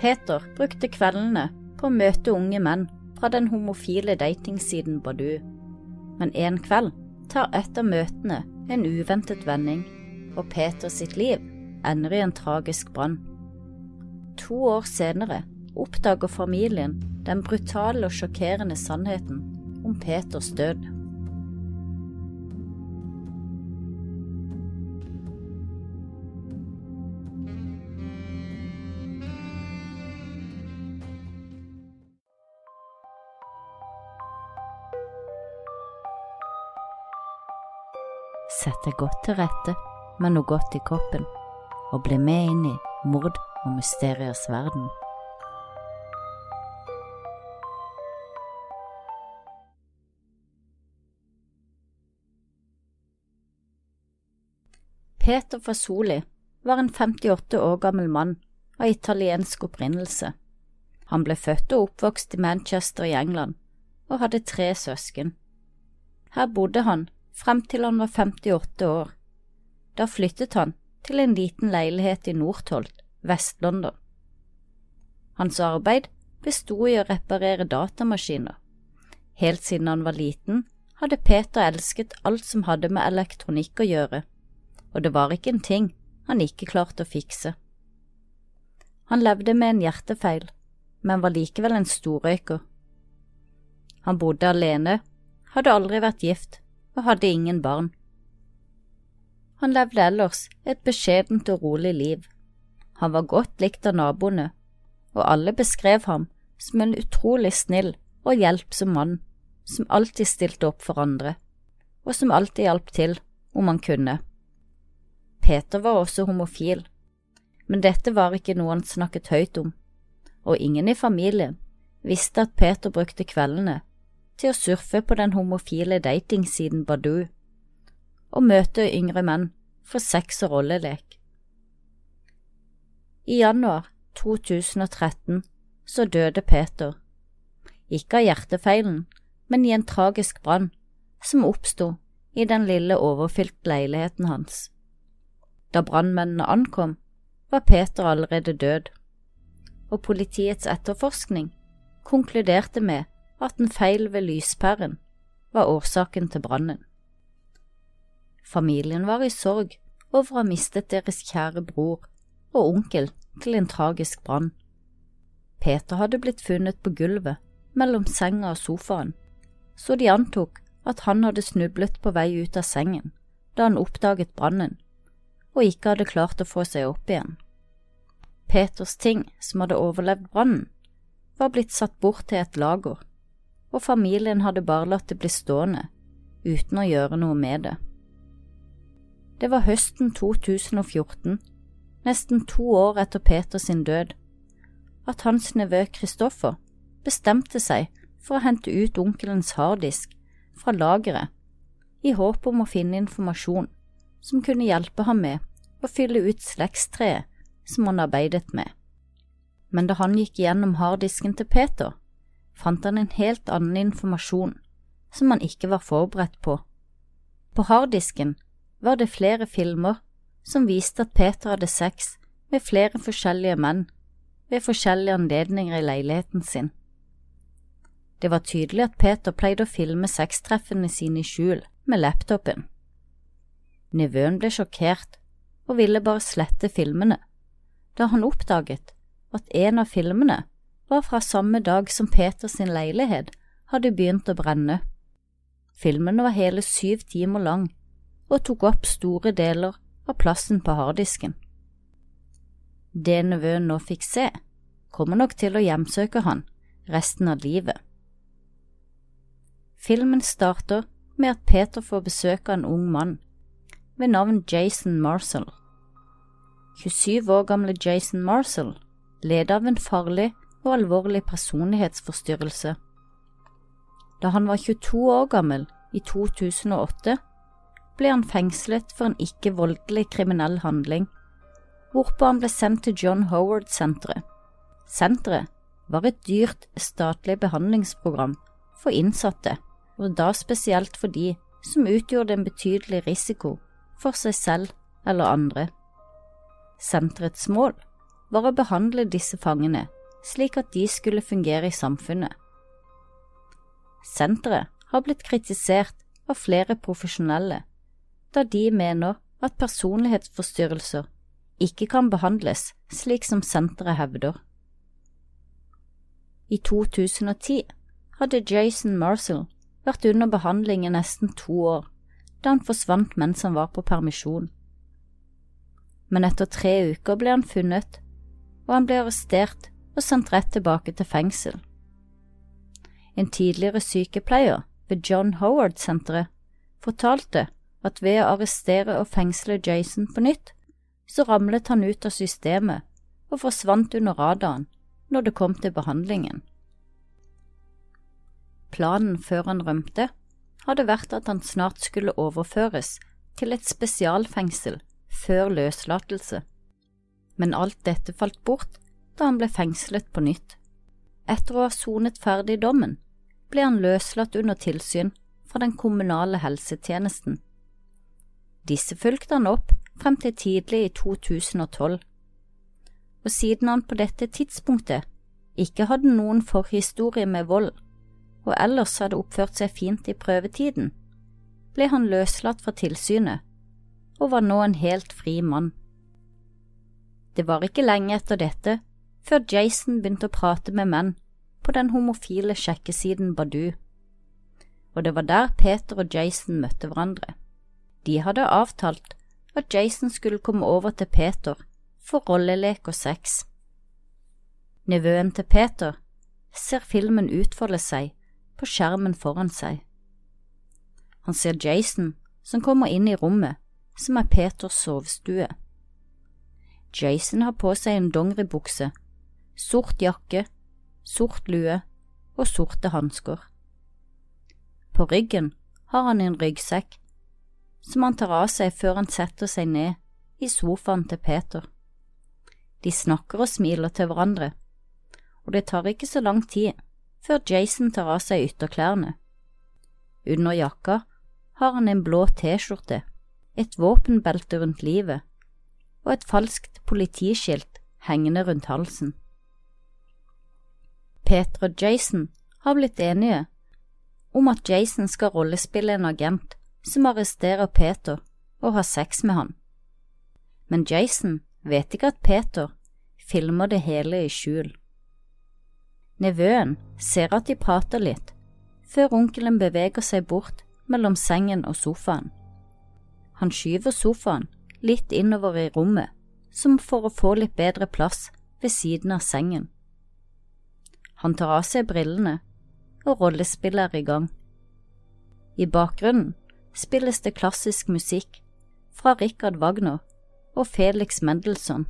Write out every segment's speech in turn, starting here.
Peter brukte kveldene på å møte unge menn fra den homofile datingsiden Badu. Men en kveld tar et av møtene en uventet vending, og Peter sitt liv ender i en tragisk brann. To år senere oppdager familien den brutale og sjokkerende sannheten om Peters død. Sett deg godt til rette med noe godt i koppen, og bli med inn i mord og mysteriers verden. Peter Fasoli var en 58 år gammel mann av italiensk opprinnelse. Han ble født og oppvokst i Manchester i England, og hadde tre søsken. Her bodde han frem til han var 58 år. Da flyttet han til en liten leilighet i Nordtolt, Vest-London. Hans arbeid bestod i å reparere datamaskiner. Helt siden han var liten, hadde Peter elsket alt som hadde med elektronikk å gjøre, og det var ikke en ting han ikke klarte å fikse. Han levde med en hjertefeil, men var likevel en storrøyker. Han bodde alene, hadde aldri vært gift og hadde ingen barn. Han levde ellers et beskjedent og rolig liv. Han var godt likt av naboene, og alle beskrev ham som en utrolig snill og hjelpsom mann som alltid stilte opp for andre, og som alltid hjalp til om han kunne. Peter var også homofil, men dette var ikke noe han snakket høyt om, og ingen i familien visste at Peter brukte kveldene til å surfe på den homofile datingsiden Badoo og møte yngre menn for sex og rollelek. I januar 2013 så døde Peter, ikke av hjertefeilen, men i en tragisk brann som oppsto i den lille overfylte leiligheten hans. Da brannmennene ankom, var Peter allerede død, og politiets etterforskning konkluderte med at en feil ved lyspæren var årsaken til brannen. Familien var i sorg over å ha mistet deres kjære bror og onkel til en tragisk brann. Peter hadde blitt funnet på gulvet mellom senga og sofaen, så de antok at han hadde snublet på vei ut av sengen da han oppdaget brannen, og ikke hadde klart å få seg opp igjen. Peters ting som hadde overlevd brannen, var blitt satt bort til et lager, og familien hadde bare latt det bli stående uten å gjøre noe med det. Det var høsten 2014, nesten to år etter Peters død, at hans nevø Kristoffer bestemte seg for å hente ut onkelens harddisk fra lageret i håp om å finne informasjon som kunne hjelpe ham med å fylle ut slektstreet som han arbeidet med. Men da han gikk gjennom harddisken til Peter, fant han en helt annen informasjon som han ikke var forberedt på. På harddisken var det flere filmer som viste at Peter hadde sex med flere forskjellige menn ved forskjellige anledninger i leiligheten sin. Det var tydelig at Peter pleide å filme sextreffene sine i skjul med laptopen. Nevøen ble sjokkert og ville bare slette filmene, da han oppdaget at en av filmene var fra samme dag som Peters leilighet hadde begynt å brenne. Filmen var hele syv timer lang og tok opp store deler av plassen på harddisken. Det nevøen nå fikk se, kommer nok til å hjemsøke han resten av livet. Filmen starter med at Peter får besøk av en ung mann ved navn Jason Marcel. 27 år gamle Jason Marcel leder av en farlig og alvorlig personlighetsforstyrrelse. Da han var 22 år gammel i 2008, ble han fengslet for en ikke-voldelig kriminell handling, hvorpå han ble sendt til John Howard-senteret. Senteret var et dyrt statlig behandlingsprogram for innsatte, og da spesielt for de som utgjorde en betydelig risiko for seg selv eller andre. Senterets mål var å behandle disse fangene slik at de skulle fungere i samfunnet. Senteret har blitt kritisert av flere profesjonelle, da de mener at personlighetsforstyrrelser ikke kan behandles slik som senteret hevder. I 2010 hadde Jason Marcel vært under behandling i nesten to år, da han forsvant mens han var på permisjon. Men etter tre uker ble han funnet, og han ble arrestert og sendt rett tilbake til fengsel. En tidligere sykepleier ved John Howard-senteret fortalte at ved å arrestere og fengsle Jason på nytt, så ramlet han ut av systemet og forsvant under radaren når det kom til behandlingen. Planen før han rømte, hadde vært at han snart skulle overføres til et spesialfengsel før løslatelse, men alt dette falt bort da han ble fengslet på nytt. Etter å ha sonet ferdig dommen, ble han løslatt under tilsyn fra den kommunale helsetjenesten. Disse fulgte han opp frem til tidlig i 2012, og siden han på dette tidspunktet ikke hadde noen forhistorie med vold, og ellers hadde oppført seg fint i prøvetiden, ble han løslatt fra tilsynet og var nå en helt fri mann. Det var ikke lenge etter dette før Jason begynte å prate med menn på den homofile sjekkesiden Badu, og det var der Peter og Jason møtte hverandre. De hadde avtalt at Jason skulle komme over til Peter for rollelek og sex. Nevøen til Peter ser filmen utfolde seg på skjermen foran seg. Han ser Jason som kommer inn i rommet som er Peters sovestue. Jason har på seg en dongeribukse sort jakke, sort lue og sorte hansker. På ryggen har han en ryggsekk som han tar av seg før han setter seg ned i sofaen til Peter. De snakker og smiler til hverandre, og det tar ikke så lang tid før Jason tar av seg ytterklærne. Under jakka har han en blå T-skjorte, et våpenbelte rundt livet og et falskt politiskilt hengende rundt halsen. Peter og Jason har blitt enige om at Jason skal rollespille en agent som arresterer Peter og har sex med han. Men Jason vet ikke at Peter filmer det hele i skjul. Nevøen ser at de prater litt, før onkelen beveger seg bort mellom sengen og sofaen. Han skyver sofaen litt innover i rommet, som for å få litt bedre plass ved siden av sengen. Han tar av seg brillene, og rollespillet er i gang. I bakgrunnen spilles det klassisk musikk fra Richard Wagner og Felix Mendelssohn.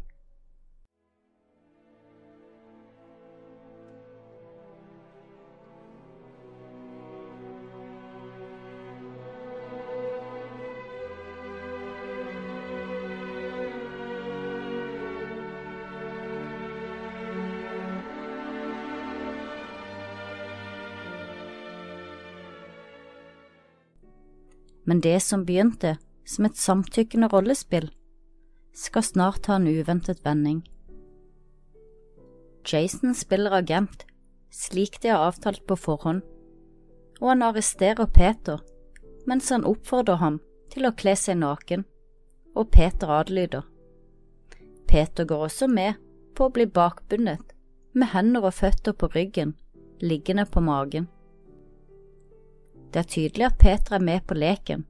Men det som begynte som et samtykkende rollespill, skal snart ta en uventet vending. Jason spiller agent, slik de har avtalt på forhånd, og han arresterer Peter mens han oppfordrer ham til å kle seg naken, og Peter adlyder. Peter går også med på å bli bakbundet med hender og føtter på ryggen, liggende på magen. Det er tydelig at Peter er med på leken,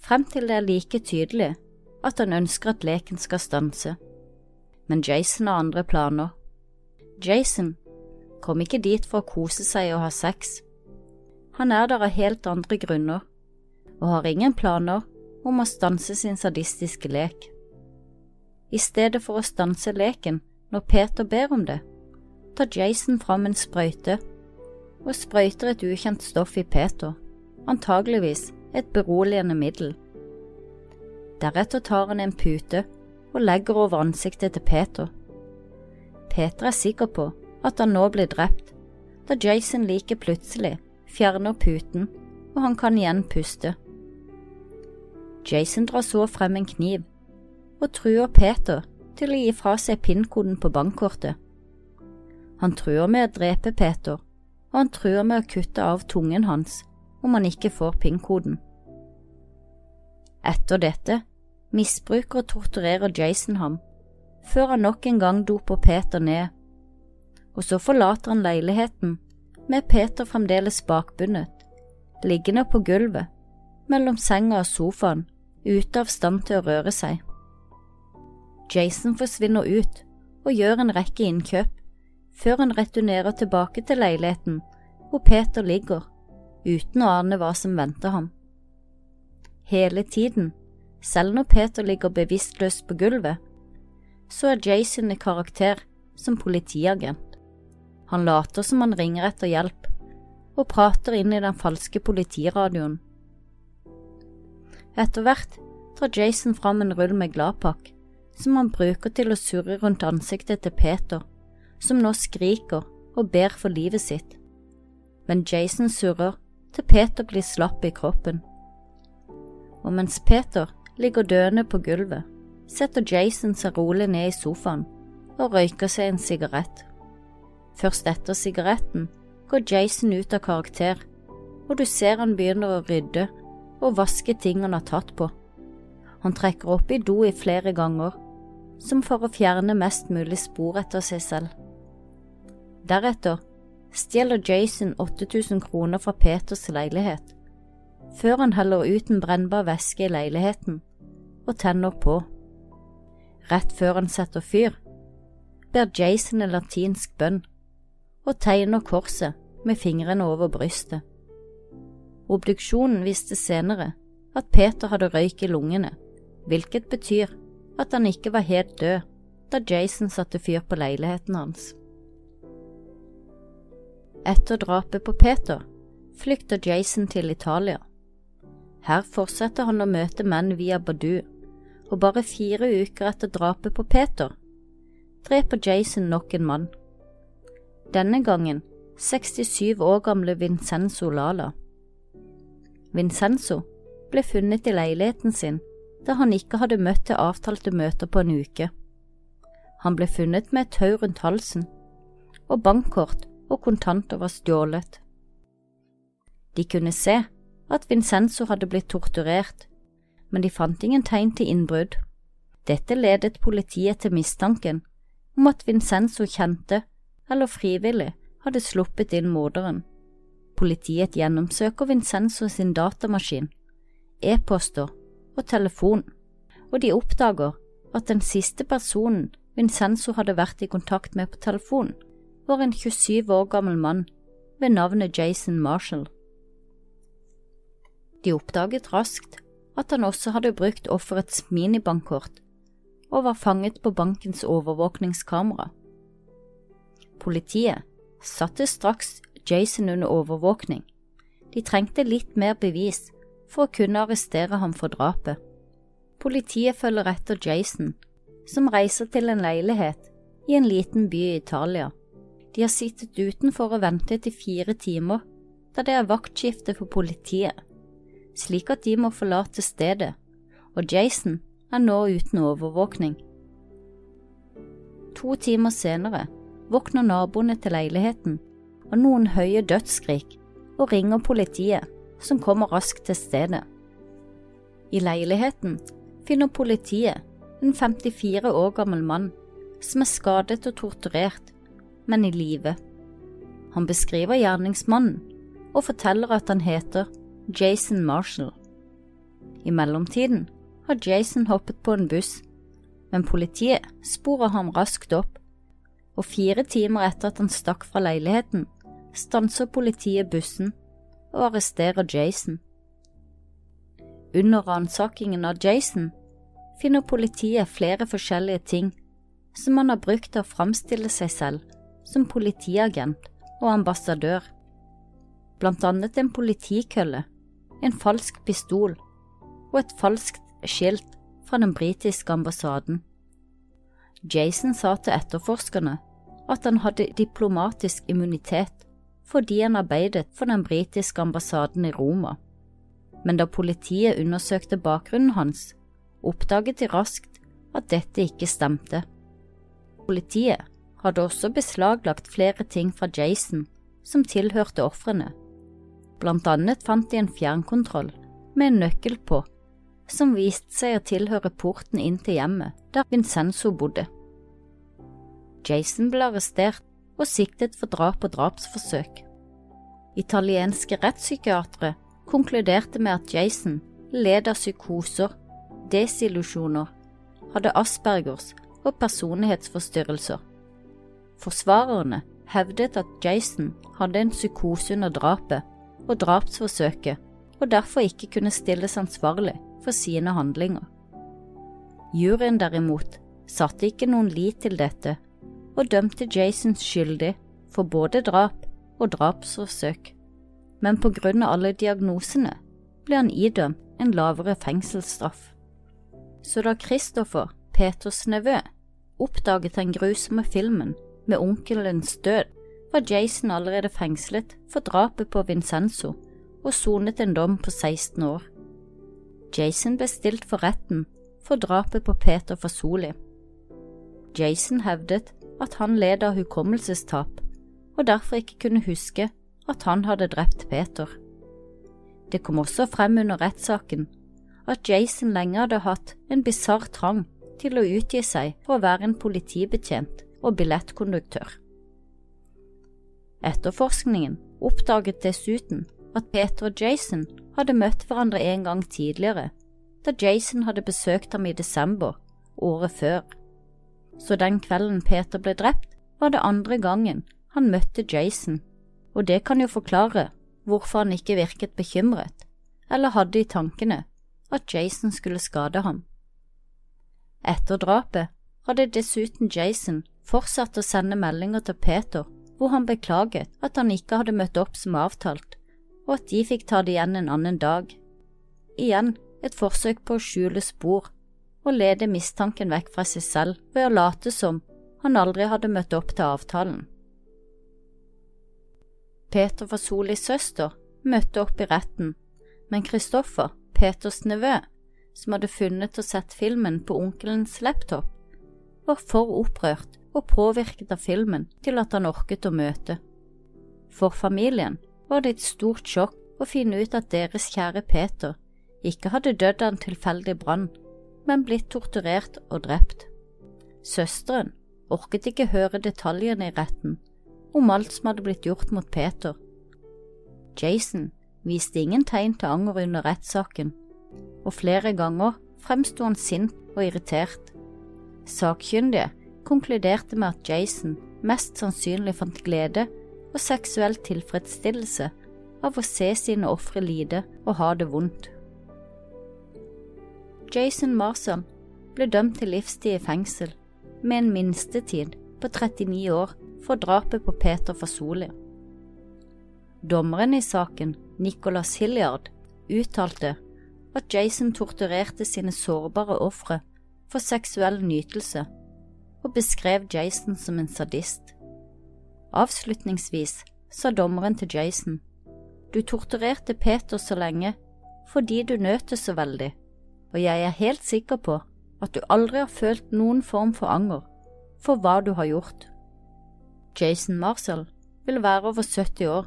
frem til det er like tydelig at han ønsker at leken skal stanse. Men Jason har andre planer. Jason kom ikke dit for å kose seg og ha sex. Han er der av helt andre grunner, og har ingen planer om å stanse sin sadistiske lek. I stedet for å stanse leken når Peter ber om det, tar Jason fram en sprøyte og sprøyter et ukjent stoff i Peter antageligvis et beroligende middel. Deretter tar han en pute og legger over ansiktet til Peter. Peter er sikker på at han nå blir drept, da Jason like plutselig fjerner puten og han kan igjen puste. Jason drar så frem en kniv og truer Peter til å gi fra seg PIN-koden på bankkortet. Han truer med å drepe Peter, og han truer med å kutte av tungen hans om han ikke får PIN-koden. Etter dette misbruker og torturerer Jason ham, før han nok en gang doper Peter ned, og så forlater han leiligheten med Peter fremdeles bakbundet, liggende på gulvet, mellom senga og sofaen, ute av stand til å røre seg. Jason forsvinner ut og gjør en rekke innkjøp, før han returnerer tilbake til leiligheten hvor Peter ligger, uten å ane hva som venter ham. Hele tiden, selv når Peter ligger bevisstløs på gulvet, så er Jason i karakter som politiagent. Han later som han ringer etter hjelp, og prater inn i den falske politiradioen. Etter hvert drar Jason fram en rull med Gladpakk, som han bruker til å surre rundt ansiktet til Peter, som nå skriker og ber for livet sitt. Men Jason surrer til Peter blir slapp i kroppen. Og mens Peter ligger døende på gulvet, setter Jason seg rolig ned i sofaen og røyker seg en sigarett. Først etter sigaretten går Jason ut av karakter, og du ser han begynner å rydde og vaske ting han har tatt på. Han trekker opp i do i flere ganger, som for å fjerne mest mulig spor etter seg selv. Deretter stjeler Jason 8000 kroner fra Peters leilighet, før han heller ut en brennbar væske i leiligheten og tenner på. Rett før han setter fyr, ber Jason en latinsk bønn og tegner korset med fingrene over brystet. Obduksjonen viste senere at Peter hadde røyk i lungene, hvilket betyr at han ikke var helt død da Jason satte fyr på leiligheten hans. Etter drapet på Peter flykter Jason til Italia. Her fortsetter han å møte menn via Badu, og bare fire uker etter drapet på Peter dreper Jason nok en mann. Denne gangen 67 år gamle Vincenzo Lala. Vincenzo ble funnet i leiligheten sin da han ikke hadde møtt til avtalte møter på en uke. Han ble funnet med et tau rundt halsen, og bankkort og kontanter var stjålet. De kunne se at Vincenzo hadde blitt torturert, men de fant ingen tegn til innbrudd. Dette ledet politiet til mistanken om at Vincenzo kjente eller frivillig hadde sluppet inn morderen. Politiet gjennomsøker Vincenzo sin datamaskin, e-poster og telefon, og de oppdager at den siste personen Vincenzo hadde vært i kontakt med på telefon, var en 27 år gammel mann ved navnet Jason Marshall. De oppdaget raskt at han også hadde brukt offerets minibankkort og var fanget på bankens overvåkningskamera. Politiet satte straks Jason under overvåkning. De trengte litt mer bevis for å kunne arrestere ham for drapet. Politiet følger etter Jason, som reiser til en leilighet i en liten by i Italia. De har sittet utenfor og ventet i fire timer, da det er vaktskifte for politiet, slik at de må forlate stedet, og Jason er nå uten overvåkning. To timer senere våkner naboene til leiligheten av noen høye dødsskrik og ringer politiet, som kommer raskt til stedet. I leiligheten finner politiet en 54 år gammel mann som er skadet og torturert, men i live. Han beskriver gjerningsmannen og forteller at han heter Jason Marshall. I mellomtiden har Jason hoppet på en buss, men politiet sporer ham raskt opp og fire timer etter at han stakk fra leiligheten, stanser politiet bussen og arresterer Jason. Under ransakingen av Jason finner politiet flere forskjellige ting som han har brukt til å framstille seg selv som politiagent og ambassadør, blant annet en politikølle, en falsk pistol og et falskt skilt fra den britiske ambassaden. Jason sa til etterforskerne at han hadde diplomatisk immunitet fordi han arbeidet for den britiske ambassaden i Roma. Men da politiet undersøkte bakgrunnen hans, oppdaget de raskt at dette ikke stemte. Politiet hadde også beslaglagt flere ting fra Jason som tilhørte ofrene. Blant annet fant de en fjernkontroll med en nøkkel på, som viste seg å tilhøre porten inn til hjemmet der Vincenzo bodde. Jason ble arrestert og siktet for drap og drapsforsøk. Italienske rettspsykiatere konkluderte med at Jason led av psykoser, desillusjoner, hadde aspergers og personlighetsforstyrrelser. Forsvarerne hevdet at Jason hadde en psykose under drapet og drapsforsøket, og derfor ikke kunne stilles ansvarlig for sine handlinger. Juryen derimot satte ikke noen lit til dette, og dømte Jason skyldig for både drap og drapsforsøk, men på grunn av alle diagnosene ble han idømt en lavere fengselsstraff. Så da Christopher, Peters nevø, oppdaget den grusomme filmen med onkelens død, var Jason allerede fengslet for drapet på Vincenzo og sonet en dom på 16 år. Jason ble stilt for retten for drapet på Peter Fasoli. Jason hevdet at han led av hukommelsestap og derfor ikke kunne huske at han hadde drept Peter. Det kom også frem under rettssaken at Jason lenge hadde hatt en bisarr trang til å utgi seg for å være en politibetjent og billettkonduktør. Etterforskningen oppdaget dessuten at Peter og Jason hadde møtt hverandre en gang tidligere, da Jason hadde besøkt ham i desember året før. Så den kvelden Peter ble drept, var det andre gangen han møtte Jason, og det kan jo forklare hvorfor han ikke virket bekymret, eller hadde i tankene at Jason skulle skade ham. Etter drapet hadde dessuten Jason fortsatte å sende meldinger til Peter hvor han beklaget at han ikke hadde møtt opp som avtalt, og at de fikk ta det igjen en annen dag. Igjen et forsøk på å skjule spor og lede mistanken vekk fra seg selv ved å late som han aldri hadde møtt opp til avtalen. Peter Fasolis søster møtte opp i retten, men Kristoffer, Peters nevø, som hadde funnet og sett filmen på onkelens laptop, var for opprørt og påvirket av filmen til at han orket å møte. For familien var det et stort sjokk å finne ut at deres kjære Peter ikke hadde dødd av en tilfeldig brann, men blitt torturert og drept. Søsteren orket ikke høre detaljene i retten om alt som hadde blitt gjort mot Peter. Jason viste ingen tegn til anger under rettssaken, og flere ganger fremsto han sint og irritert. Sakkyndige konkluderte med at Jason mest sannsynlig fant glede og seksuell tilfredsstillelse av å se sine ofre lide og ha det vondt. Jason Marson ble dømt til livstid i fengsel, med en minstetid på 39 år for drapet på Peter Fasoli. Dommeren i saken, Nicholas Hilliard, uttalte at Jason torturerte sine sårbare ofre for seksuell nytelse og beskrev Jason som en sadist. Avslutningsvis sa dommeren til Jason, du torturerte Peter så lenge fordi du nøt det så veldig, og jeg er helt sikker på at du aldri har følt noen form for anger for hva du har gjort. Jason Marshall vil være over 70 år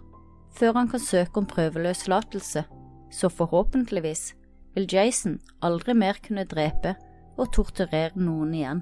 før han kan søke om prøveløslatelse, så forhåpentligvis vil Jason aldri mer kunne drepe og torturere noen igjen.